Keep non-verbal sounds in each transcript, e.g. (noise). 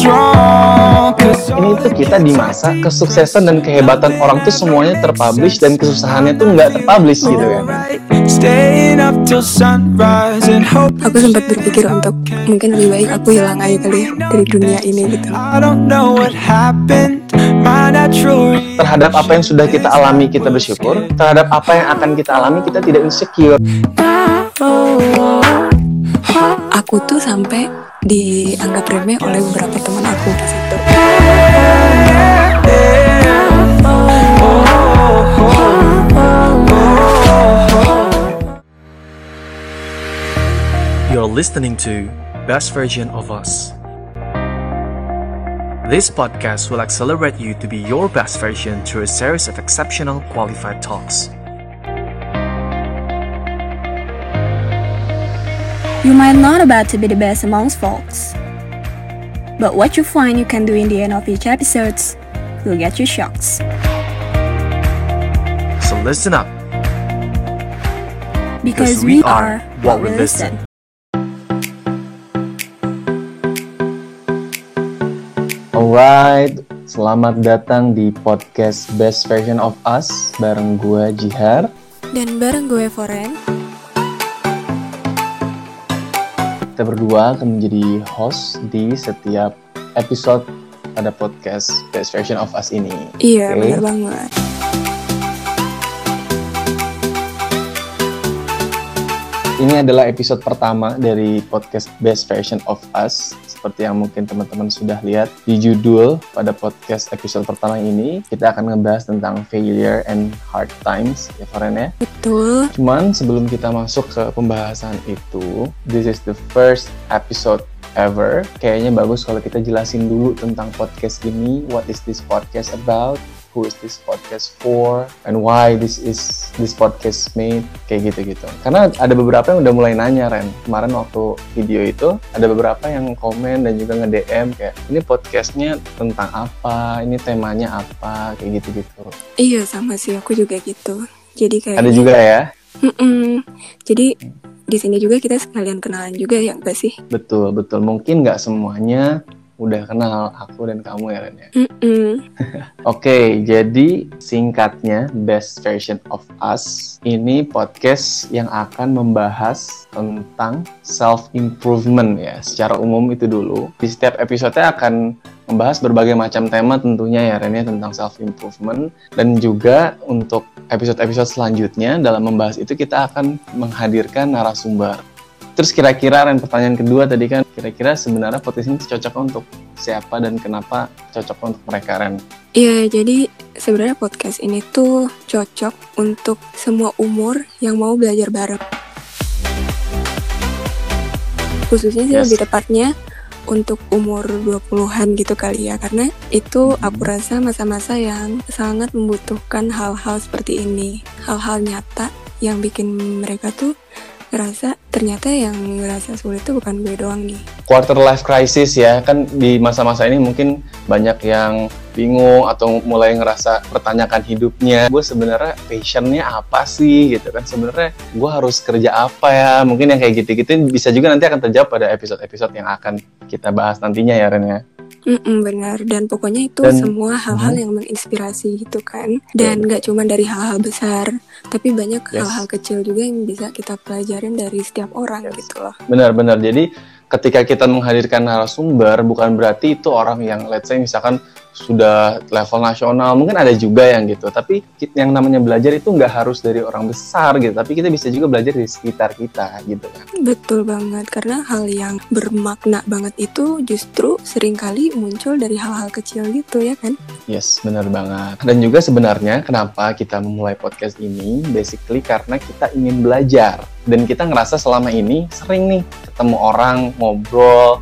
Ini tuh kita di masa kesuksesan dan kehebatan orang tuh semuanya terpublish dan kesusahannya tuh nggak terpublish gitu kan. Aku sempat berpikir untuk mungkin lebih baik aku hilang aja kali ya dari dunia ini gitu. Terhadap apa yang sudah kita alami kita bersyukur, terhadap apa yang akan kita alami kita tidak insecure. Aku tuh sampai dianggap remeh oleh beberapa teman aku di situ. You're listening to Best Version of Us. This podcast will accelerate you to be your best version through a series of exceptional qualified talks. You might not about to be the best amongst folks. But what you find you can do in the end of each episodes will get you shocks. So listen up. Because we are what we listen. Alright, selamat datang di podcast Best Version of Us bareng gue Jihar. Dan bareng gue Foren, Kita berdua akan menjadi host di setiap episode pada podcast Best Version of Us ini. iya Oke. benar banget. Ini adalah episode pertama dari podcast Best Version of Us. Seperti yang mungkin teman-teman sudah lihat di judul pada podcast episode pertama ini, kita akan ngebahas tentang failure and hard times, ya Faren ya. Betul. Cuman sebelum kita masuk ke pembahasan itu, this is the first episode ever. Kayaknya bagus kalau kita jelasin dulu tentang podcast ini, what is this podcast about, who is this podcast for, and why this is this podcast made, kayak gitu-gitu. Karena ada beberapa yang udah mulai nanya Ren. Kemarin waktu video itu ada beberapa yang komen dan juga nge-DM kayak ini podcastnya tentang apa, ini temanya apa, kayak gitu-gitu. Iya sama sih aku juga gitu. Jadi kayak Ada juga ya. Mm-mm. Jadi di sini juga kita sekalian kenalan juga ya enggak sih? Betul, betul. Mungkin nggak semuanya udah kenal aku dan kamu ya, Ren ya. Mm-mm. (laughs) Oke, jadi singkatnya Best Version of Us ini podcast yang akan membahas tentang self improvement ya. Secara umum itu dulu. Di setiap episode akan membahas berbagai macam tema tentunya ya Ren ya tentang self improvement dan juga untuk episode-episode selanjutnya dalam membahas itu kita akan menghadirkan narasumber. Terus kira-kira Ren pertanyaan kedua tadi kan kira-kira sebenarnya podcast ini cocok untuk siapa dan kenapa cocok untuk mereka Ren? Iya, jadi sebenarnya podcast ini tuh cocok untuk semua umur yang mau belajar bareng. Khususnya sih Yes. lebih tepatnya untuk umur 20-an gitu kali ya karena itu aku rasa masa-masa yang sangat membutuhkan hal-hal seperti ini. Hal-hal nyata yang bikin mereka tuh ngerasa ternyata yang ngerasa sulit itu bukan gue doang nih. quarter life crisis ya kan di masa-masa ini mungkin banyak yang bingung atau mulai ngerasa pertanyakan hidupnya. Gue sebenarnya passionnya apa sih gitu kan? Sebenarnya gue harus kerja apa ya? Mungkin yang kayak gitu-gitu bisa juga nanti akan terjawab pada episode-episode yang akan kita bahas nantinya ya Ren ya Mm-mm, benar dan pokoknya itu Dan- semua hal-hal Mhm. yang menginspirasi gitu kan dan nggak cuma dari hal-hal besar tapi banyak Yes. hal-hal kecil juga yang bisa kita pelajarin dari setiap orang Yes. gitu loh benar-benar jadi ketika kita menghadirkan narasumber bukan berarti itu orang yang let's say misalkan sudah level nasional mungkin ada juga yang gitu. Tapi yang namanya belajar itu nggak harus dari orang besar gitu. Tapi kita bisa juga belajar di sekitar kita gitu kan. Betul banget karena hal yang bermakna banget itu justru sering kali muncul dari hal-hal kecil gitu ya kan? Yes, benar banget. Dan juga sebenarnya kenapa kita memulai podcast ini, basically karena kita ingin belajar. Dan kita ngerasa selama ini sering nih ketemu orang, ngobrol,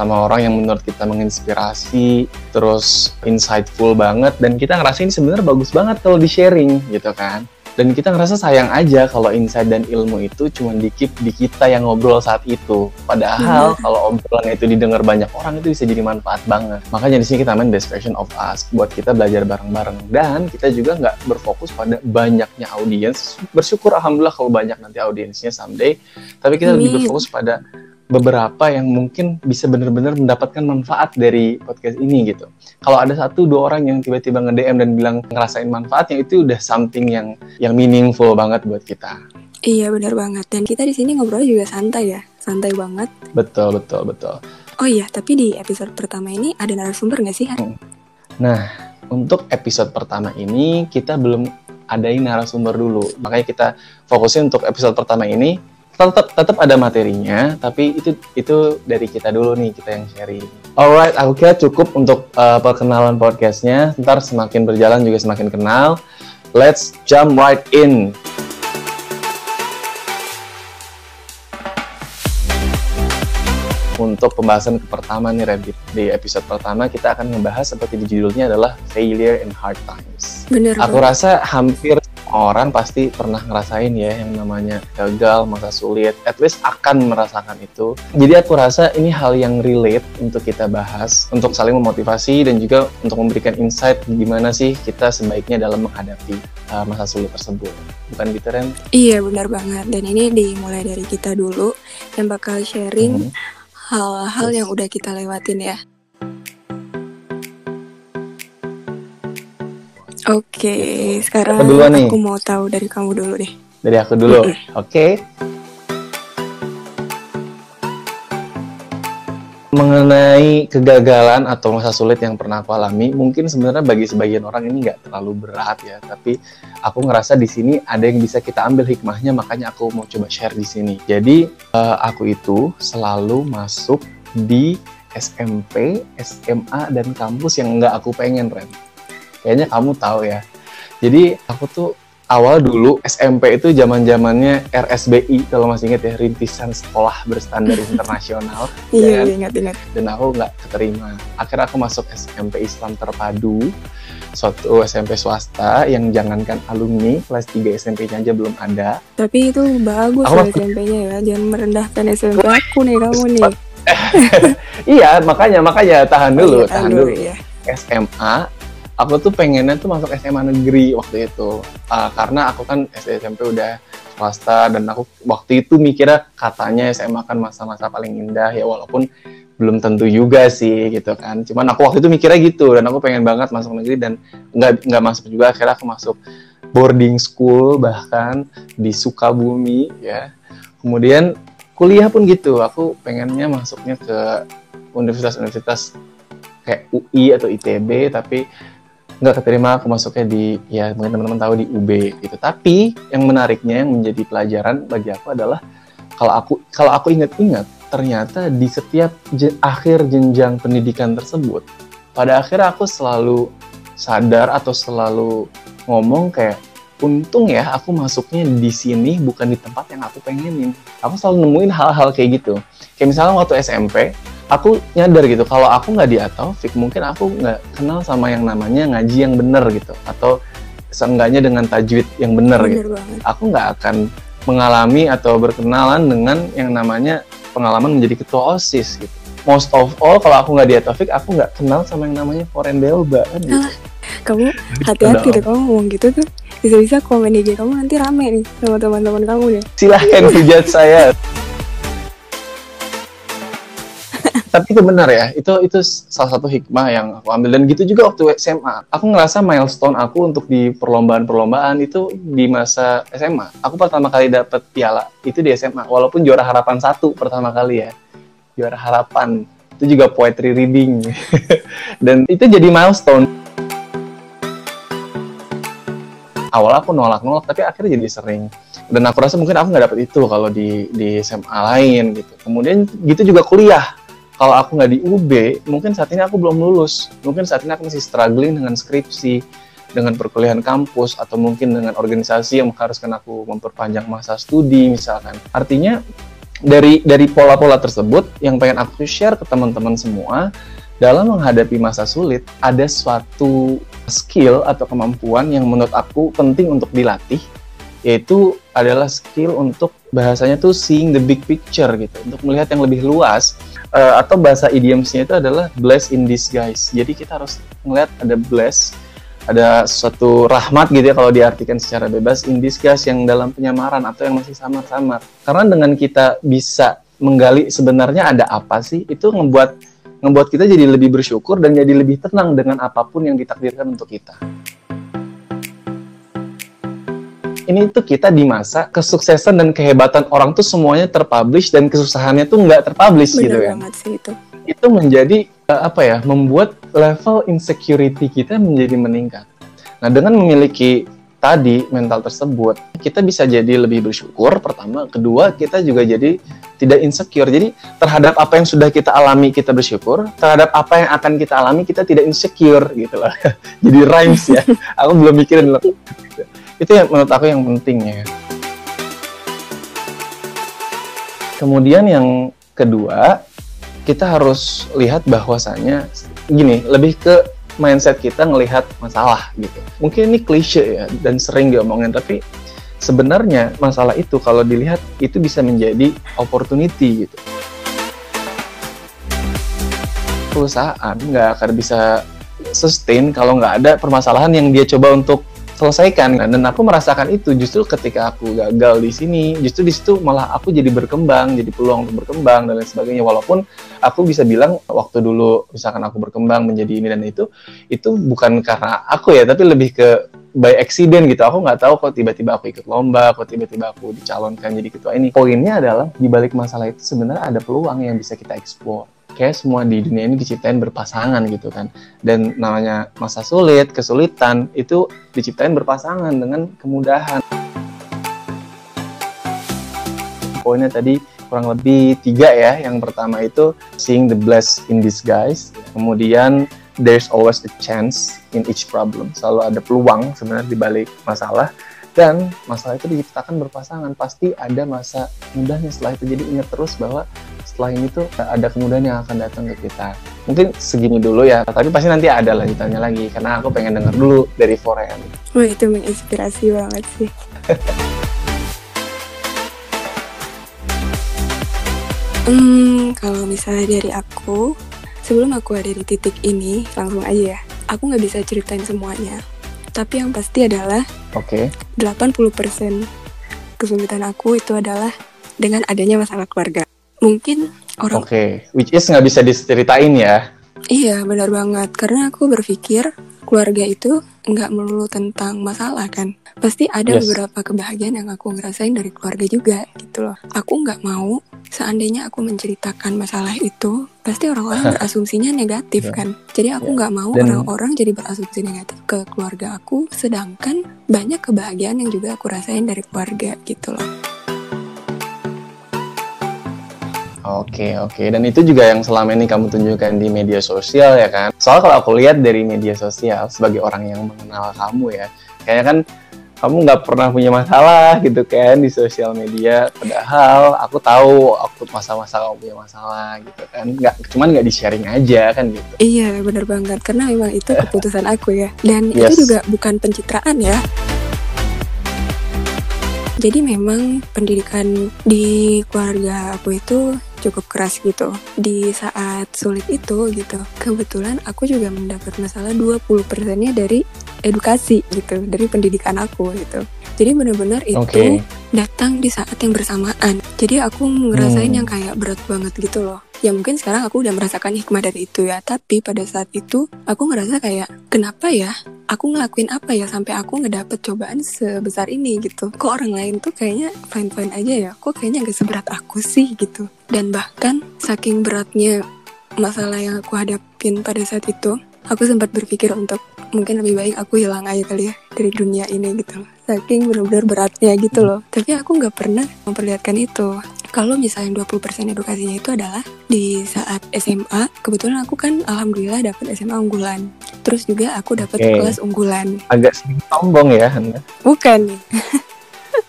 sama orang yang menurut kita menginspirasi, terus insightful banget, dan kita ngerasa ini sebenarnya bagus banget kalau di-sharing gitu kan. Dan kita ngerasa sayang aja kalau insight dan ilmu itu cuma dikip di kita yang ngobrol saat itu. Padahal kalau obrolan itu didengar banyak orang itu bisa jadi manfaat banget. Makanya di sini kita main best version of us buat kita belajar bareng-bareng dan kita juga nggak berfokus pada banyaknya audiens. Bersyukur alhamdulillah kalau banyak nanti audiensnya someday. Tapi kita lebih berfokus pada beberapa yang mungkin bisa benar-benar mendapatkan manfaat dari podcast ini gitu. Kalau ada satu dua orang yang tiba-tiba nge-DM dan bilang ngerasain manfaatnya itu udah something yang yang meaningful banget buat kita. Iya benar banget. Dan kita di sini ngobrol juga santai ya, santai banget. Betul, betul, betul. Oh iya, tapi di episode pertama ini ada narasumber nggak sih? Han? Nah, untuk episode pertama ini kita belum adain narasumber dulu. Makanya kita fokusin untuk episode pertama ini tetap tetap ada materinya, tapi itu itu dari kita dulu nih kita yang sharing. Alright, aku kira cukup untuk uh, perkenalan podcastnya. Ntar semakin berjalan juga semakin kenal. Let's jump right in. Untuk pembahasan pertama nih Rabbit, di episode pertama kita akan membahas seperti di judulnya adalah failure in hard times. Bener Aku rasa hampir orang pasti pernah ngerasain ya yang namanya gagal, masa sulit, at least akan merasakan itu. Jadi aku rasa ini hal yang relate untuk kita bahas, untuk saling memotivasi dan juga untuk memberikan insight gimana sih kita sebaiknya dalam menghadapi uh, masa sulit tersebut. Bukan gitu Ren? Iya benar banget. Dan ini dimulai dari kita dulu yang bakal sharing Mhm. hal-hal Yes. yang udah kita lewatin ya. Oke, sekarang Siapa duluan nih? aku mau tahu dari kamu dulu deh. Dari aku dulu, oke? Mengenai kegagalan atau masa sulit yang pernah aku alami, mungkin sebenarnya bagi sebagian orang ini nggak terlalu berat ya, tapi aku ngerasa di sini ada yang bisa kita ambil hikmahnya, makanya aku mau coba share di sini. Jadi eh, aku itu selalu masuk di SMP, SMA, dan kampus yang nggak aku pengen, Ren. Kayaknya kamu tahu ya. Jadi aku tuh awal dulu SMP itu zaman zamannya RSBI kalau masih inget ya rintisan sekolah berstandar (laughs) internasional Iya, Dan- ingat-ingat. dan aku nggak keterima. Akhirnya aku masuk SMP Islam Terpadu, suatu SMP swasta yang jangankan alumni kelas 3 SMP-nya aja belum ada. Tapi itu bagus Aku SMP-nya ya. Jangan merendahkan SMP aku nih kamu (laughs) nih. Iya, makanya makanya tahan dulu, Oh iya, tahan dulu. ya. SMA aku tuh pengennya tuh masuk SMA negeri waktu itu. Uh, karena aku kan SD SMP udah swasta dan aku waktu itu mikirnya katanya SMA kan masa-masa paling indah. Ya walaupun belum tentu juga sih gitu kan. Cuman aku waktu itu mikirnya gitu dan aku pengen banget masuk negeri dan nggak nggak masuk juga. Akhirnya aku masuk boarding school bahkan di Sukabumi ya. Kemudian kuliah pun gitu. Aku pengennya masuknya ke universitas-universitas kayak UI atau ITB tapi nggak keterima aku masuknya di ya mungkin teman-teman tahu di UB gitu. Tapi yang menariknya yang menjadi pelajaran bagi aku adalah kalau aku kalau aku ingat-ingat ternyata di setiap je- akhir jenjang pendidikan tersebut pada akhirnya aku selalu sadar atau selalu ngomong kayak untung ya aku masuknya di sini bukan di tempat yang aku pengenin. Aku selalu nemuin hal-hal kayak gitu. Kayak misalnya waktu SMP aku nyadar gitu kalau aku nggak di Atofik mungkin aku nggak kenal sama yang namanya ngaji yang bener gitu atau seenggaknya dengan tajwid yang bener gitu banget. aku nggak akan mengalami atau berkenalan dengan yang namanya pengalaman menjadi ketua osis gitu most of all kalau aku nggak di Atofik aku nggak kenal sama yang namanya Foreign Delba kan gitu. Ah. Kamu hati-hati deh kamu ngomong gitu tuh. Bisa-bisa komen IG kamu nanti rame nih sama teman-teman kamu deh. silahkan hujat saya tapi itu benar ya itu itu salah satu hikmah yang aku ambil. Dan gitu juga waktu SMA aku ngerasa milestone aku untuk di perlombaan-perlombaan itu di masa SMA aku pertama kali dapet piala itu di SMA walaupun juara harapan satu pertama kali ya. Juara harapan. Itu juga poetry reading. (laughs) Dan itu jadi milestone. Awal aku nolak-nolak tapi akhirnya jadi sering. Dan aku rasa mungkin aku nggak dapet itu kalau di di SMA lain gitu. Kemudian gitu juga kuliah kalau aku nggak di UB mungkin saat ini aku belum lulus. Mungkin saat ini aku masih struggling dengan skripsi dengan perkuliahan kampus atau mungkin dengan organisasi yang mengharuskan aku memperpanjang masa studi misalkan. Artinya dari dari pola-pola tersebut yang pengen aku share ke teman-teman semua dalam menghadapi masa sulit ada suatu skill atau kemampuan yang menurut aku penting untuk dilatih yaitu adalah skill untuk bahasanya tuh seeing the big picture gitu. Untuk melihat yang lebih luas Eh, atau bahasa idiomsnya itu adalah bless in disguise jadi kita harus melihat ada bless ada suatu rahmat gitu ya kalau diartikan secara bebas in disguise yang dalam penyamaran atau yang masih samar-samar karena dengan kita bisa menggali sebenarnya ada apa sih itu ngebuat ngebuat kita jadi lebih bersyukur dan jadi lebih tenang dengan apa pun yang ditakdirkan untuk kita. Ini tuh kita di masa kesuksesan dan kehebatan orang tuh semuanya terpublish dan kesusahannya tuh nggak terpublish Bener gitu kan. banget sih itu. Itu menjadi eh, apa ya? Membuat level insecurity kita menjadi meningkat. Nah, dengan memiliki tadi mental tersebut, kita bisa jadi lebih bersyukur pertama, kedua kita juga jadi tidak insecure. Jadi terhadap apa yang sudah kita alami kita bersyukur, terhadap apa yang akan kita alami kita tidak insecure gitu loh. (laughs) jadi rhymes ya. (laughs) Aku belum mikirin loh. Itu yang menurut aku yang penting ya. Kemudian yang kedua, kita harus lihat bahwasanya gini, lebih ke mindset kita ngelihat masalah gitu. Mungkin ini klise ya dan sering diomongin tapi sebenarnya masalah itu kalau dilihat itu bisa menjadi opportunity gitu. Perusahaan nggak akan bisa sustain kalau nggak ada permasalahan yang dia coba untuk selesaikan Nah, dan aku merasakan itu justru ketika aku gagal di sini justru di situ malah aku jadi berkembang jadi peluang untuk berkembang dan lain sebagainya. Walaupun aku bisa bilang waktu dulu misalkan aku berkembang menjadi ini dan itu itu bukan karena aku ya tapi lebih ke by accident gitu. Aku nggak tahu kok tiba-tiba aku ikut lomba kok tiba-tiba aku dicalonkan jadi ketua ini. Poinnya adalah di balik masalah itu sebenarnya ada peluang yang bisa kita explore kayak semua di dunia ini diciptain berpasangan gitu kan. Dan namanya masa sulit kesulitan itu diciptain berpasangan dengan kemudahan. Poinnya tadi kurang lebih tiga ya. Yang pertama itu seeing the blessed in disguise. Kemudian there's always a chance in each problem. Selalu ada peluang sebenarnya di balik masalah. Dan masalah itu diciptakan berpasangan. Pasti ada masa mudahnya setelah itu. Jadi ingat terus bahwa setelah ini tuh ada kemudahan yang akan datang ke kita mungkin segini dulu ya tapi pasti nanti ada lanjutannya lagi karena aku pengen denger dulu dari Forean Wah itu menginspirasi banget sih. (laughs) Hmm, kalau misalnya dari aku, sebelum aku ada di titik ini, langsung aja ya. Aku nggak bisa ceritain semuanya. Tapi yang pasti adalah oke 80% kesulitan aku itu adalah dengan adanya masalah keluarga. Mungkin orang oke which is nggak bisa diceritain ya Iya, benar banget. Karena aku berpikir keluarga itu nggak melulu tentang masalah kan. Pasti ada Yes. beberapa kebahagiaan yang aku ngerasain dari keluarga juga gitu loh. Aku nggak mau seandainya aku menceritakan masalah itu, pasti orang-orang (laughs) berasumsinya negatif Ya. kan. Jadi aku Ya. nggak mau Dan- orang-orang jadi berasumsi negatif ke keluarga aku, sedangkan banyak kebahagiaan yang juga aku rasain dari keluarga gitu loh. Oke oke dan itu juga yang selama ini kamu tunjukkan di media sosial ya kan. Soal kalau aku lihat dari media sosial sebagai orang yang mengenal kamu ya, kayaknya kan kamu nggak pernah punya masalah gitu kan di sosial media. Padahal aku tahu waktu masa-masa kamu punya masalah gitu kan. Nggak cuman nggak di sharing aja kan gitu. Iya, bener banget. Karena memang itu keputusan aku ya. Dan Yes. itu juga bukan pencitraan ya. Jadi memang pendidikan di keluarga aku itu cukup keras gitu. Di saat sulit itu gitu. Kebetulan aku juga mendapat masalah 20%-nya dari edukasi gitu, dari pendidikan aku gitu. Jadi benar-benar itu Oke. datang di saat yang bersamaan. Jadi aku ngerasain Hmm. yang kayak berat banget gitu loh. Ya mungkin sekarang aku udah merasakan hikmah dari itu ya. Tapi pada saat itu aku ngerasa kayak kenapa ya? Aku ngelakuin apa ya sampai aku ngedapet cobaan sebesar ini gitu. Kok orang lain tuh kayaknya fine-fine aja ya. Kok kayaknya gak seberat aku sih gitu. Dan bahkan saking beratnya masalah yang aku hadapin pada saat itu, aku sempat berpikir untuk mungkin lebih baik aku hilang aja kali ya dari dunia ini gitu loh. Saking benar-benar beratnya gitu loh. Tapi aku nggak pernah memperlihatkan itu. Kalau misalnya 20% edukasinya itu adalah di saat SMA, kebetulan aku kan alhamdulillah dapat SMA unggulan. Terus juga aku dapat Oke. kelas unggulan. Agak sedikit sombong ya, Hana. Bukan.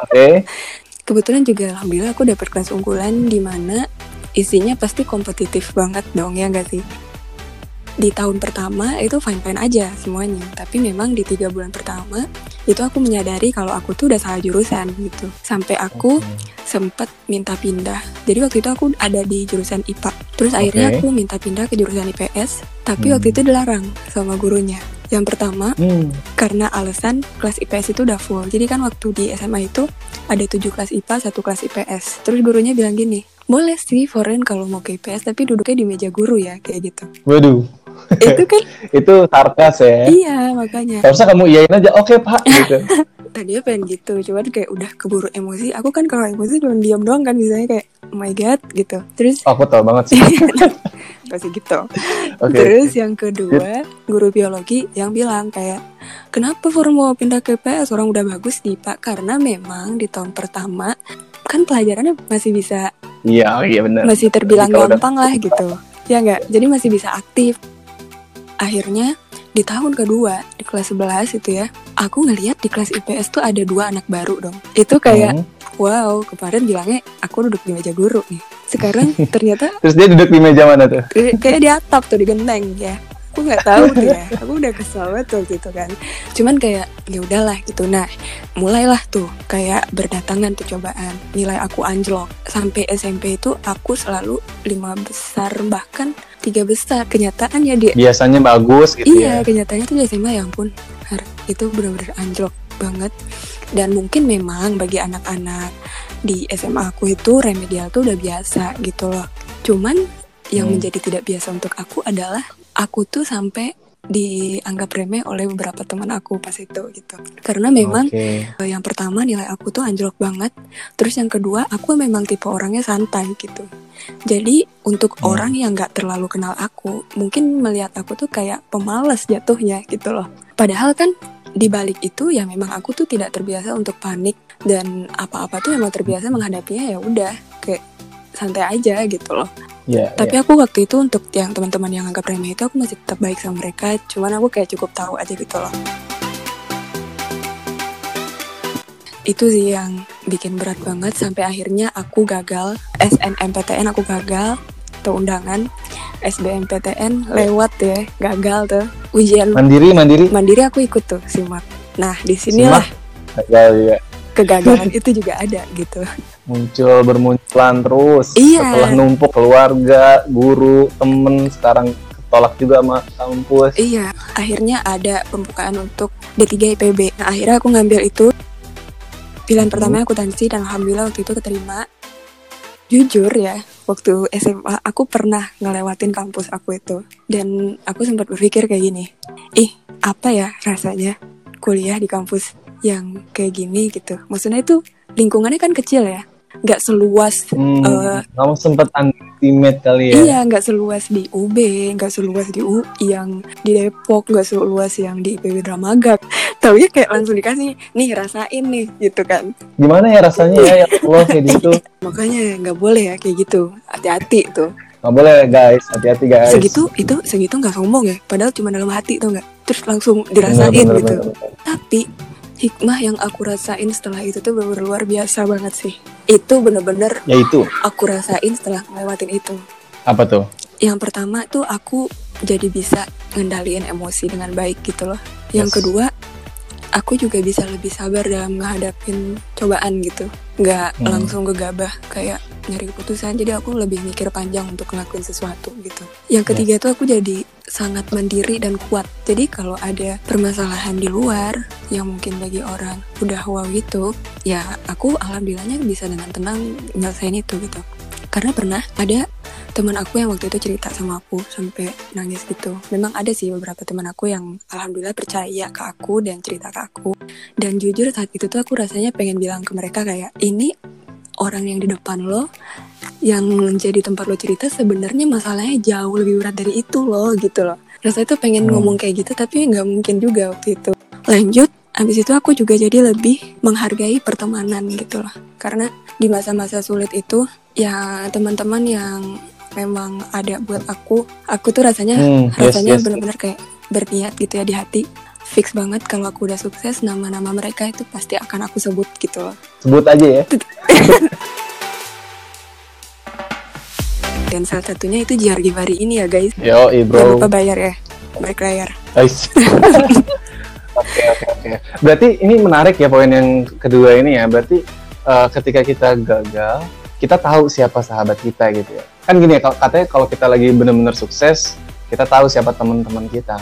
Oke. (laughs) Kebetulan juga alhamdulillah aku dapat kelas unggulan di mana isinya pasti kompetitif banget dong ya nggak sih? Di tahun pertama itu fine-fine aja semuanya, tapi memang di tiga bulan pertama itu aku menyadari kalau aku tuh udah salah jurusan gitu. Sampai aku sempat minta pindah. Jadi waktu itu aku ada di jurusan IPA. Terus akhirnya Oke. aku minta pindah ke jurusan IPS, tapi Hmm. waktu itu dilarang sama gurunya. Yang pertama, Hmm. karena alasan kelas IPS itu udah full. Jadi kan waktu di SMA itu ada 7 kelas IPA, satu kelas IPS. Terus gurunya bilang gini, boleh sih foreign kalau mau ke IPS, tapi duduknya di meja guru ya, kayak gitu. Waduh, itu kan, (laughs) itu sarkas ya. iya makanya. Harusnya kamu iyain aja, oke pak, gitu. (laughs) Tadinya pengen gitu, cuman kayak udah keburu emosi. Aku kan kalau emosi cuma diam doang kan, misalnya kayak, oh my god, gitu. Terus, aku tau banget sih. (laughs) pasti gitu. (laughs) Oke. Terus yang kedua, guru biologi yang bilang kayak, kenapa Forum mau pindah ke IPS? Orang udah bagus di IPA. Karena memang di tahun pertama, kan pelajarannya masih bisa, Iya, oh iya benar. masih terbilang Jadi kalau udah- gampang lah (laughs) gitu. Ya nggak? Jadi masih bisa aktif. Akhirnya, di tahun kedua, di kelas 11 itu ya, aku ngeliat di kelas IPS tuh ada dua anak baru dong. Itu kayak, Hmm. wow, kemarin bilangnya aku duduk di meja guru nih. Sekarang ternyata (laughs) Terus dia duduk di meja mana tuh? Kayak- di atap tuh di genteng ya. Aku nggak tahu tuh ya. (laughs) Aku udah kesel banget waktu itu kan. Cuman kayak ya udahlah gitu. Nah mulailah tuh kayak berdatangan tuh cobaan. Nilai aku anjlok. Sampai SMP itu aku selalu lima besar bahkan tiga besar. Kenyataan ya di Biasanya bagus gitu iya ya. kenyataannya tuh di SMA ya ampun. Itu benar-benar anjlok banget. Dan mungkin memang bagi anak-anak di SMA aku itu remedial tuh udah biasa gitu loh cuman yang Hmm. menjadi tidak biasa untuk aku adalah aku tuh sampai dianggap remeh oleh beberapa teman aku pas itu gitu karena memang Oke. eh, yang pertama nilai aku tuh anjlok banget terus yang kedua aku memang tipe orangnya santai gitu jadi untuk Hmm. orang yang nggak terlalu kenal aku mungkin melihat aku tuh kayak pemalas jatuhnya gitu loh padahal kan di balik itu ya memang aku tuh tidak terbiasa untuk panik dan apa-apa tuh memang terbiasa menghadapinya ya udah kayak santai aja gitu loh. Iya. tapi aku waktu itu untuk yang teman-teman yang anggap remeh itu aku masih tetap baik sama mereka cuman aku kayak cukup tahu aja gitu loh. Itu sih yang bikin berat banget sampai akhirnya aku gagal SNMPTN aku gagal tuh undangan SBMPTN lewat ya gagal tuh ujian Mandiri, mandiri. mandiri aku ikut tuh simak nah di sinilah Gagal juga. kegagalan (laughs) itu juga ada gitu Muncul bermunculan terus. Iya. Setelah numpuk keluarga, guru, temen, sekarang ketolak juga sama kampus. Iya, akhirnya ada pembukaan untuk D3 IPB. Nah, akhirnya aku ngambil itu. Pilihan Hmm. pertama akuntansi dan alhamdulillah waktu itu keterima. Jujur ya, waktu SMA aku pernah ngelewatin kampus aku itu. Dan aku sempat berpikir kayak gini, ih apa ya rasanya kuliah di kampus yang kayak gini gitu. Maksudnya itu lingkungannya kan kecil ya, nggak seluas Hmm, Eh, kamu sempat underestimate kali ya? Iya, nggak seluas di UB, nggak seluas di UI yang di Depok, nggak seluas yang di IPB Dramaga. (laughs) Taunya kayak langsung dikasih, nih rasain nih, gitu kan. Gimana ya rasanya ya, ya Allah (laughs) kayak gitu? Makanya nggak boleh ya kayak gitu, hati-hati tuh. Nggak boleh guys, hati-hati guys. Segitu itu segitu nggak sombong ya, padahal cuma dalam hati tuh nggak. Terus langsung dirasain Bener, bener, gitu. bener, bener. Tapi hikmah yang aku rasain setelah itu tuh bener luar biasa banget sih. Itu bener-bener Ya itu, aku rasain setelah ngelewatin itu. apa tuh? yang pertama tuh aku jadi bisa ngendaliin emosi dengan baik gitu loh. Yang Yes. kedua, aku juga bisa lebih sabar dalam menghadapin cobaan gitu. Nggak Hmm. langsung gegabah kayak nyari keputusan. Jadi aku lebih mikir panjang untuk ngelakuin sesuatu gitu. Yang ketiga tuh aku jadi sangat mandiri dan kuat. Jadi kalau ada permasalahan di luar yang mungkin bagi orang udah wow gitu, ya aku alhamdulillahnya bisa dengan tenang nyelesain itu gitu. Karena pernah ada teman aku yang waktu itu cerita sama aku sampai nangis gitu. Memang ada sih beberapa teman aku yang alhamdulillah percaya ke aku dan cerita ke aku. Dan jujur saat itu tuh aku rasanya pengen bilang ke mereka kayak ini orang yang di depan lo yang menjadi tempat lo cerita sebenarnya masalahnya jauh lebih berat dari itu loh gitu loh. Rasanya tuh pengen Hmm. ngomong kayak gitu tapi nggak mungkin juga waktu itu. Lanjut, abis itu aku juga jadi lebih menghargai pertemanan gitu loh. Karena di masa-masa sulit itu ya teman-teman yang memang ada buat aku, aku tuh rasanya Hmm, yes, rasanya yes. benar-benar kayak berniat gitu ya di hati. Fix banget kalau aku udah sukses nama-nama mereka itu pasti akan aku sebut gitu loh. Sebut aja ya. (laughs) Dan salah satunya itu JR Givari ini ya guys. Yo, Jangan bro. lupa bayar ya. Balik layar. Guys. (laughs) Oke, oke, oke. Berarti ini menarik ya poin yang kedua ini ya. Berarti eh, ketika kita gagal, kita tahu siapa sahabat kita gitu ya. Kan gini ya, katanya kalau kita lagi benar-benar sukses, kita tahu siapa teman-teman kita.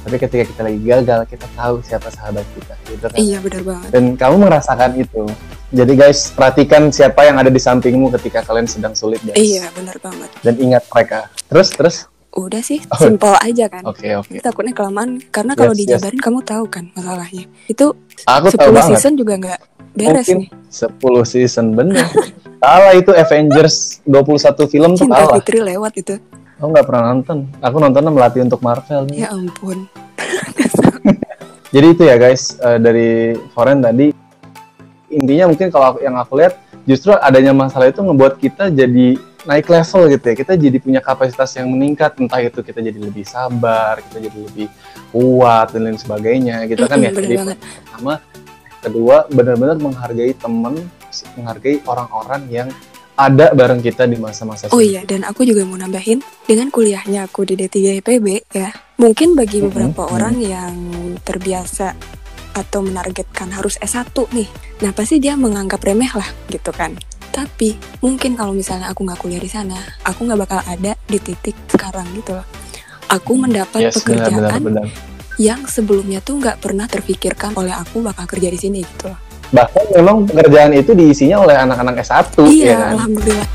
tapi ketika kita lagi gagal kita tahu siapa sahabat kita gitu kan Iya benar banget. dan kamu merasakan itu jadi guys perhatikan siapa yang ada di sampingmu ketika kalian sedang sulit guys Iya benar banget. dan ingat mereka terus terus Udah sih Oh. simpel aja kan. oke oke Takutnya kelamaan karena kalau Yes, yes. dijabarin kamu tahu kan masalahnya. Itu aku 10 tahu banget season juga nggak beres mungkin nih. 10 season bener (laughs) kalah itu Avengers 21 film tuh Cinta kalah Fitri lewat itu. aku nggak pernah nonton aku nontonnya melatih untuk Marvel nih. Ya ampun. (laughs) Jadi itu ya guys eh, dari Foren tadi intinya mungkin kalau yang aku lihat justru adanya masalah itu ngebuat kita jadi naik level gitu ya. Kita jadi punya kapasitas yang meningkat entah itu kita jadi lebih sabar, kita jadi lebih kuat dan lain sebagainya gitu kan ya. Jadi banget. pertama, kedua benar-benar menghargai teman, menghargai orang-orang yang ada bareng kita di masa-masa Oh iya, dan aku juga mau nambahin dengan kuliahnya aku di D3 IPB ya. Mungkin bagi beberapa mhm. orang yang terbiasa atau menargetkan harus S1 nih. Nah, pasti dia menganggap remeh lah gitu kan. Tapi mungkin kalau misalnya aku nggak kuliah di sana, aku nggak bakal ada di titik sekarang gitu loh. Aku mendapat Yes, benar, benar, pekerjaan benar. yang sebelumnya tuh nggak pernah terfikirkan oleh aku bakal kerja di sini gitu loh. Bahkan memang pekerjaan itu diisinya oleh anak-anak S1 iya, ya kan. alhamdulillah.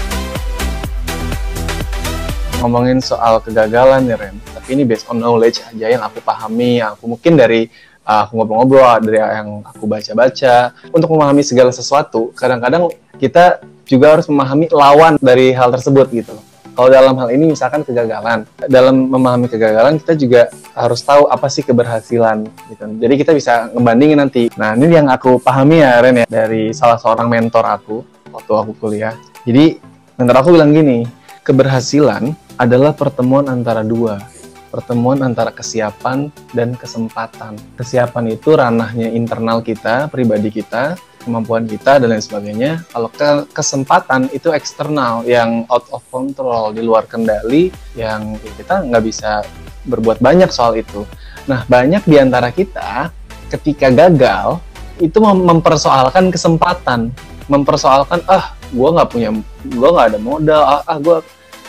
ngomongin soal kegagalan ya Ren tapi ini based on knowledge aja yang aku pahami yang aku mungkin dari aku ngobrol-ngobrol dari yang aku baca-baca. Untuk memahami segala sesuatu kadang-kadang kita juga harus memahami lawan dari hal tersebut gitu. Kalau dalam hal ini misalkan kegagalan. Dalam memahami kegagalan kita juga harus tahu apa sih keberhasilan gitu. Jadi kita bisa ngebandingin nanti. Nah ini yang aku pahami ya Ren ya dari salah seorang mentor aku waktu aku kuliah. Jadi mentor aku bilang gini keberhasilan adalah pertemuan antara dua pertemuan antara kesiapan dan kesempatan. Kesiapan itu ranahnya internal kita pribadi kita kemampuan kita dan lain sebagainya. Kalau ke kesempatan itu eksternal yang out of control di luar kendali yang ya kita nggak bisa berbuat banyak soal itu. Nah banyak di antara kita ketika gagal itu mem- mempersoalkan kesempatan. Mempersoalkan ah gue nggak punya gue nggak ada modal ah, ah gue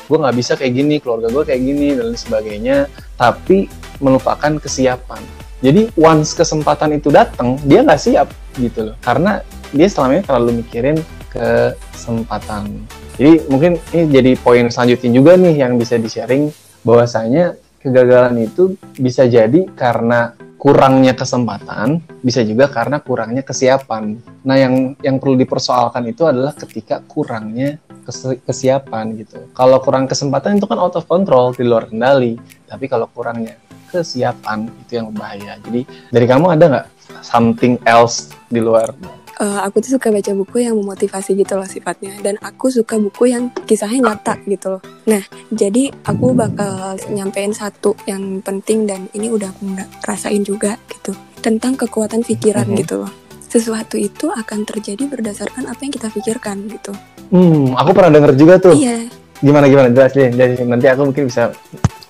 gue nggak bisa kayak gini keluarga gue kayak gini dan sebagainya. Tapi melupakan kesiapan. Jadi once kesempatan itu datang dia nggak siap gitu loh. Karena dia selama ini terlalu mikirin kesempatan. Jadi mungkin ini jadi poin selanjutnya juga nih yang bisa di sharing bahwasanya kegagalan itu bisa jadi karena kurangnya kesempatan, bisa juga karena kurangnya kesiapan. Nah, yang yang perlu dipersoalkan itu adalah ketika kurangnya kesiapan gitu. Kalau kurang kesempatan itu kan out of control, di luar kendali. Tapi kalau kurangnya kesiapan itu yang berbahaya. Jadi dari kamu ada nggak something else di luar? Eh, aku tuh suka baca buku yang memotivasi gitu loh sifatnya dan aku suka buku yang kisahnya nyata gitu loh nah jadi aku bakal nyampein satu yang penting dan ini udah aku rasain juga gitu tentang kekuatan pikiran Mhm. gitu loh sesuatu itu akan terjadi berdasarkan apa yang kita pikirkan gitu Hmm, aku pernah denger juga tuh. iya Gimana gimana jelasin. Jadi nanti aku mungkin bisa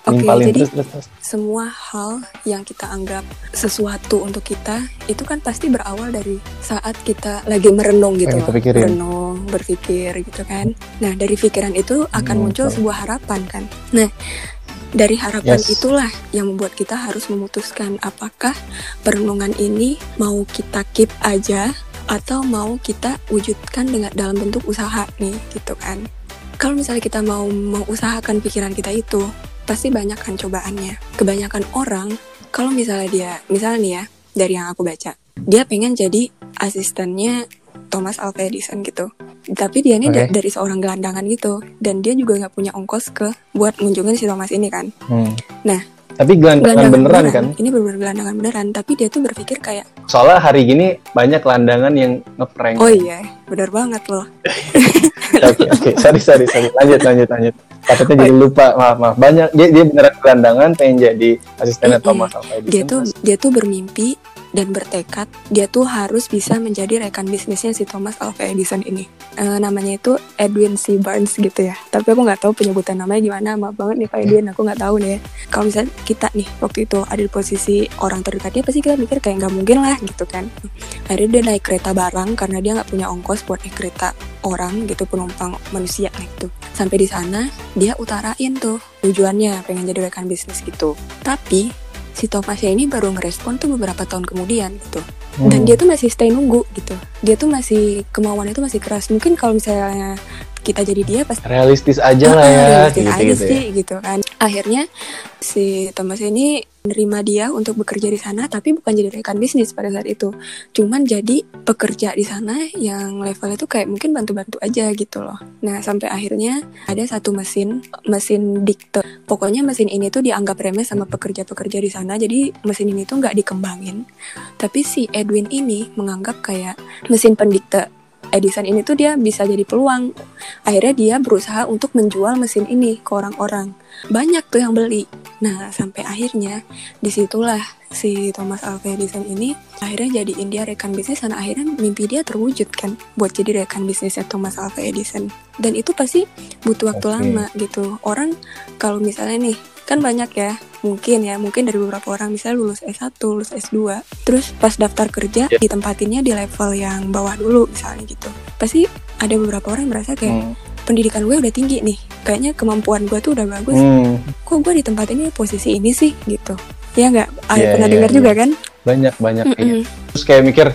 Oke, nimpalin jadi terus terus. terus. semua hal yang kita anggap sesuatu untuk kita itu kan pasti berawal dari saat kita lagi merenung gitu loh. kita merenung berpikir gitu kan nah dari pikiran itu akan Hmm, muncul sebuah harapan kan nah dari harapan Yes. itulah yang membuat kita harus memutuskan apakah perenungan ini mau kita keep aja atau mau kita wujudkan dengan dalam bentuk usaha nih gitu kan kalau misalnya kita mau mengusahakan pikiran kita itu pasti banyak kan cobaannya. Kebanyakan orang kalau misalnya dia, misalnya nih ya, dari yang aku baca, dia pengen jadi asistennya Thomas Alva Edison gitu. Tapi dia ini Oke. da- dari seorang gelandangan gitu, dan dia juga nggak punya ongkos ke buat ngunjungin si Thomas ini kan. Hmm. Nah, Tapi gelandangan beneran kan? Ini beneran gelandangan beneran, tapi dia tuh berpikir kayak, Soalnya hari gini banyak gelandangan yang ngeprank. oh iya, bener banget loh. (laughs) Oke, oke. Sorry, sorry, sorry. Lanjut, lanjut, lanjut. Takutnya jadi lupa. Maaf, maaf. Banyak dia dia beneran gelandangan pengen jadi asistennya Mm-mm. Thomas Edison. dia tuh dia tuh bermimpi dan bertekad dia tuh harus bisa menjadi rekan bisnisnya si Thomas Alva Edison ini. Eh, namanya itu Edwin C. Barnes gitu ya. Tapi aku nggak tahu penyebutan namanya gimana maaf banget nih Pak Edwin aku nggak tahu deh. Kalau misalnya kita nih waktu itu ada di posisi orang terdekatnya pasti kita mikir kayak nggak mungkin lah gitu kan. Akhirnya dia naik kereta barang karena dia nggak punya ongkos buat naik kereta orang gitu penumpang manusia lah gitu. Sampai di sana dia utarain tuh tujuannya pengen jadi rekan bisnis gitu. Tapi si Thomasnya ini baru ngerespon tuh beberapa tahun kemudian gitu. Hmm. dan dia tuh masih stay nunggu gitu. Dia tuh masih kemauan itu masih keras. Mungkin kalau misalnya kita jadi dia pasti realistis aja lah Ah, ya realistis gitu, aja gitu ya. sih gitu kan. Akhirnya si Thomas ini menerima dia untuk bekerja di sana tapi bukan jadi rekan bisnis pada saat itu. Cuman jadi pekerja di sana yang levelnya tuh kayak mungkin bantu-bantu aja gitu loh. Nah sampai akhirnya ada satu mesin mesin dikte. Pokoknya mesin ini tuh dianggap remeh sama pekerja-pekerja di sana jadi mesin ini tuh nggak dikembangin. Tapi si Edwin ini menganggap kayak mesin pendikte Edison ini tuh dia bisa jadi peluang. Akhirnya dia berusaha untuk menjual mesin ini ke orang-orang. Banyak tuh yang beli. Nah sampai akhirnya di situlah si Thomas Alva Edison ini akhirnya jadiin dia rekan bisnis dan akhirnya mimpi dia terwujud kan buat jadi rekan bisnisnya Thomas Alva Edison. Dan itu pasti butuh waktu Oke. lama gitu. Orang kalau misalnya nih kan banyak ya mungkin ya mungkin dari beberapa orang misalnya lulus S1 lulus S2 terus pas daftar kerja Ya. ditempatinnya di level yang bawah dulu misalnya gitu pasti ada beberapa orang yang merasa kayak Hmm. pendidikan gue udah tinggi nih kayaknya kemampuan gue tuh udah bagus Hmm. kok gue ditempatin di posisi ini sih gitu ya nggak ah, Iya, pernah iya, dengar iya. juga kan banyak banyak iya. Mm-mm. terus kayak mikir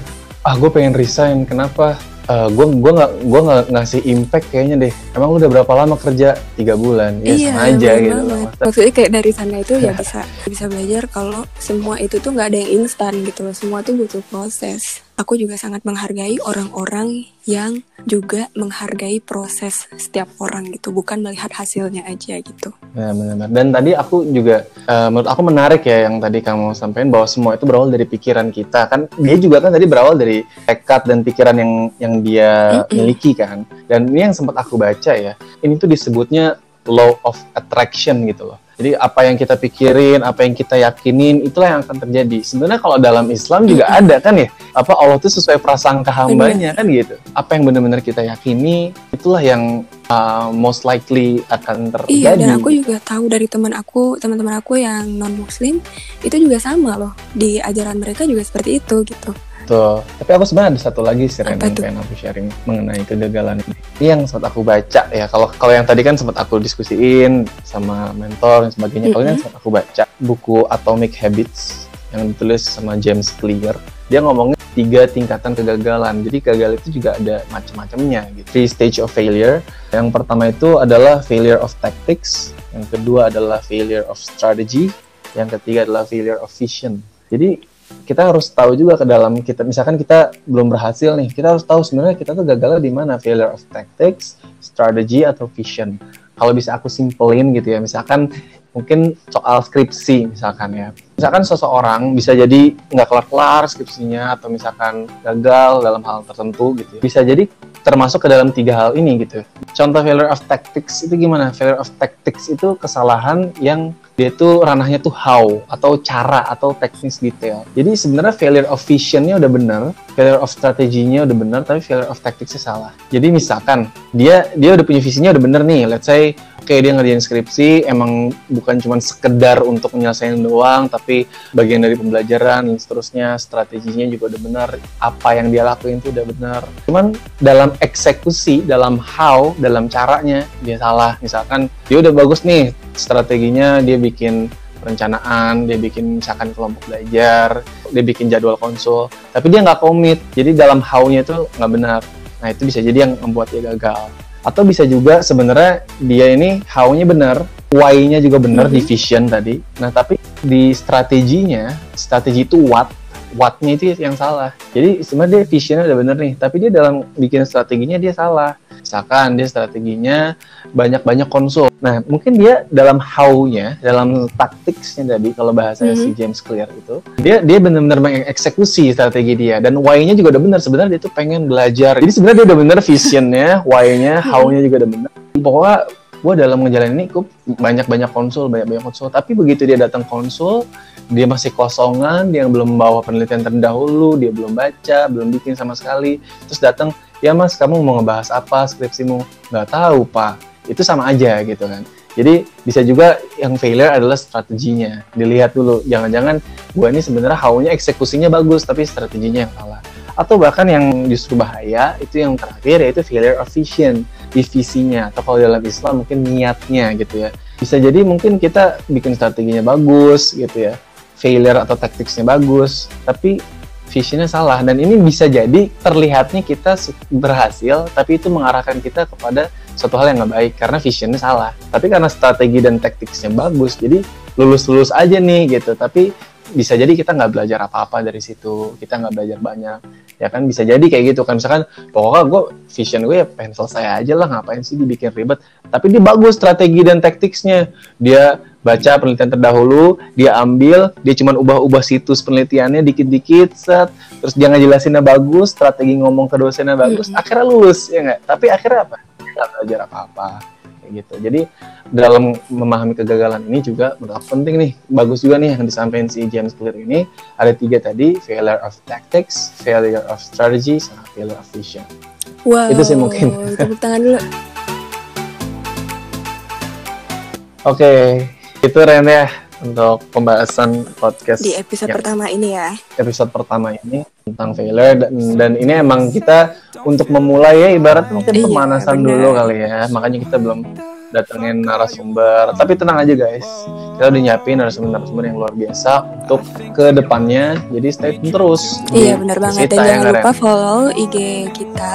ah gue pengen resign kenapa Eh, gue gua nggak gua nggak ngasih impact kayaknya deh. Emang lu udah berapa lama kerja? Tiga bulan. Ya iya sama aja bener gitu banget. loh Maksudnya, maksudnya kayak dari sana itu ya (laughs) bisa bisa belajar kalau semua itu tuh nggak ada yang instan gitu loh. Semua tuh butuh proses aku juga sangat menghargai orang-orang yang juga menghargai proses setiap orang gitu bukan melihat hasilnya aja gitu. Ya benar dan tadi aku juga eh, menurut aku menarik ya yang tadi kamu sampaikan bahwa semua itu berawal dari pikiran kita. Kan dia juga kan tadi berawal dari tekad dan pikiran yang yang dia Mm-mm. miliki kan. Dan ini yang sempat aku baca ya. Ini tuh disebutnya law of attraction gitu loh jadi apa yang kita pikirin, apa yang kita yakinin, itulah yang akan terjadi. Sebenarnya kalau dalam Islam juga ada kan ya, apa Allah tuh sesuai prasangka hambanya kan gitu. Apa yang benar-benar kita yakini, itulah yang uh, most likely akan terjadi. Iya, dan aku juga tahu dari teman aku, teman-teman aku yang non muslim itu juga sama loh. Di ajaran mereka juga seperti itu gitu. Tuh. Tapi aku sebenarnya ada satu lagi sih Ren, yang pengen aku sharing mengenai kegagalan ini. Ini yang sempat aku baca ya. Kalau kalau yang tadi kan sempat aku diskusiin sama mentor dan sebagainya. Kalau ini yang sempat aku baca buku Atomic Habits yang ditulis sama James Clear. Dia ngomongnya tiga tingkatan kegagalan. Jadi gagal itu juga ada macam-macamnya gitu. Three stage of failure. Yang pertama itu adalah failure of tactics. Yang kedua adalah failure of strategy. Yang ketiga adalah failure of vision. Jadi kita harus tahu juga ke dalam kita misalkan kita belum berhasil nih kita harus tahu sebenarnya kita tuh gagalnya di mana? Failure of tactics strategy atau vision. Kalau bisa aku simpelin gitu ya misalkan mungkin soal skripsi misalkan ya. Misalkan seseorang bisa jadi nggak kelar-kelar skripsinya atau misalkan gagal dalam hal tertentu gitu ya. bisa jadi termasuk ke dalam tiga hal ini gitu. Contoh failure of tactics itu gimana? Failure of tactics itu kesalahan yang dia itu ranahnya tuh how atau cara atau teknis detail. Jadi sebenarnya failure of visionnya udah bener, failure of strateginya udah bener, tapi failure of tacticsnya salah. Jadi misalkan dia dia udah punya visinya udah bener nih, let's say oke dia ngerjain skripsi emang bukan cuma sekedar untuk menyelesaikan doang, tapi bagian dari pembelajaran dan seterusnya, strateginya juga udah bener, apa yang dia lakuin itu udah bener. Cuman dalam eksekusi, dalam how, dalam caranya dia salah. Misalkan dia udah bagus nih strateginya dia bikin perencanaan, dia bikin misalkan kelompok belajar, dia bikin jadwal konsul, tapi dia nggak komit, jadi dalam how-nya itu nggak benar. Nah itu bisa jadi yang membuat dia gagal. Atau bisa juga sebenarnya dia ini how-nya benar, why-nya juga benar di vision tadi. Nah tapi di strateginya, strategi itu what, what-nya itu yang salah. Jadi sebenarnya dia visionnya udah bener nih, tapi dia dalam bikin strateginya dia salah. Misalkan dia strateginya banyak-banyak konsul. Nah, mungkin dia dalam how-nya, dalam tactics-nya tadi kalau bahasa si Mhm. James Clear itu, dia dia benar-benar mengeksekusi strategi dia dan why-nya juga udah benar. Sebenarnya dia tuh pengen belajar. Jadi sebenarnya dia udah bener vision-nya, why-nya, how-nya juga udah benar. Pokoknya gue dalam ngejalanin ini gue banyak-banyak konsul, banyak-banyak konsul. Tapi begitu dia datang konsul, dia masih kosongan, dia belum bawa penelitian terdahulu, dia belum baca, belum bikin sama sekali. Terus datang, ya mas kamu mau ngebahas apa skripsimu? Nggak tahu pak. Itu sama aja gitu kan. Jadi bisa juga yang failure adalah strateginya. Dilihat dulu, jangan-jangan gue ini sebenarnya how-nya eksekusinya bagus, tapi strateginya yang salah. Atau bahkan yang justru bahaya, itu yang terakhir yaitu failure of vision, divisinya. Atau kalau dalam Islam mungkin niatnya gitu ya. Bisa jadi mungkin kita bikin strateginya bagus gitu ya, failure atau tacticsnya bagus, tapi visionnya salah dan ini bisa jadi terlihatnya kita berhasil tapi itu mengarahkan kita kepada suatu hal yang nggak baik karena visionnya salah tapi karena strategi dan taktiknya bagus jadi lulus-lulus aja nih gitu tapi bisa jadi kita nggak belajar apa-apa dari situ kita nggak belajar banyak. Ya kan bisa jadi kayak gitu. Kan misalkan pokoknya gue vision gue ya pengen selesai aja lah ngapain sih dibikin ribet. Tapi dia bagus strategi dan taktiknya dia baca penelitian terdahulu dia ambil dia cuman ubah-ubah situs penelitiannya dikit-dikit set. Terus dia ngejelasinnya bagus strategi ngomong ke dosennya bagus. Akhirnya lulus ya nggak? Tapi akhirnya apa? Nggak belajar apa-apa kayak gitu jadi dalam memahami kegagalan ini juga menurut penting nih bagus juga nih yang disampaikan si James Clear ini ada tiga tadi failure of tactics failure of strategy sama failure of vision Wow, Itu sih mungkin. (laughs) Tepuk tangan dulu. oke itu Ren ya untuk pembahasan podcast Di episode yang pertama ini ya. episode pertama ini tentang failure dan, dan ini emang kita untuk memulai ya ibarat mungkin Iya, pemanasan benar. dulu kali ya makanya kita belum datengin narasumber tapi tenang aja guys kita udah nyiapin narasumber-narasumber yang luar biasa untuk ke depannya jadi stay tune terus Iya benar banget. Dan ya jangan lupa follow IG kita.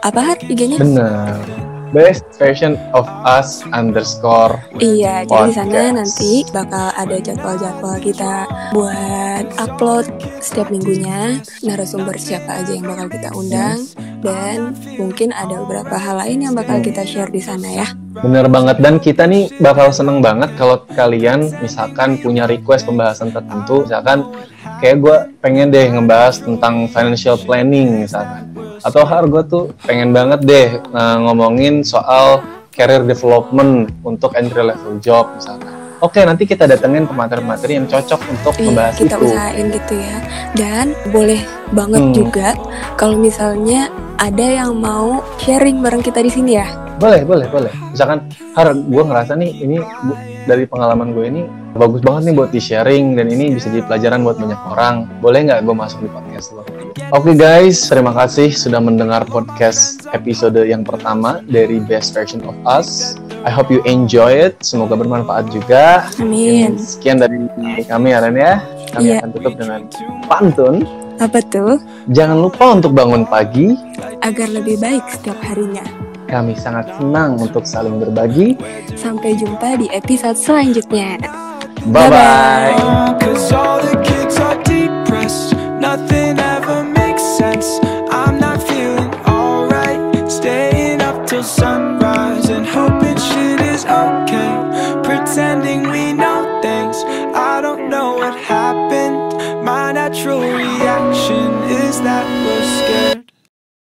Apa IG-nya? bener best version of us underscore Iya, jadi di sana nanti bakal ada jadwal-jadwal kita buat upload setiap minggunya. Narasumber siapa aja yang bakal kita undang. Dan mungkin ada beberapa hal lain yang bakal kita share di sana ya. Bener banget. Dan kita nih bakal seneng banget kalau kalian misalkan punya request pembahasan tertentu. Misalkan kayak gue pengen deh ngebahas tentang financial planning misalkan. Atau har gue tuh pengen banget deh uh, ngomongin soal career development untuk entry level job misalkan oke nanti kita datengin pemateri-pemateri yang cocok untuk Iya, membahas kita itu usahain gitu ya. Dan boleh banget Hmm. juga kalau misalnya ada yang mau sharing bareng kita di sini ya. boleh boleh boleh misalkan har gue ngerasa nih ini dari pengalaman gue ini bagus banget nih buat di sharing dan ini bisa jadi pelajaran buat banyak orang boleh nggak gue masuk di podcast lo oke guys terima kasih sudah mendengar podcast episode yang pertama dari best version of us I hope you enjoy it semoga bermanfaat juga Amin. sekian dari kami ya Ren ya kami Iya. akan tutup dengan pantun Apa tuh? jangan lupa untuk bangun pagi Agar lebih baik setiap harinya. kami sangat senang untuk saling berbagi Sampai jumpa di episode selanjutnya. bye bye sun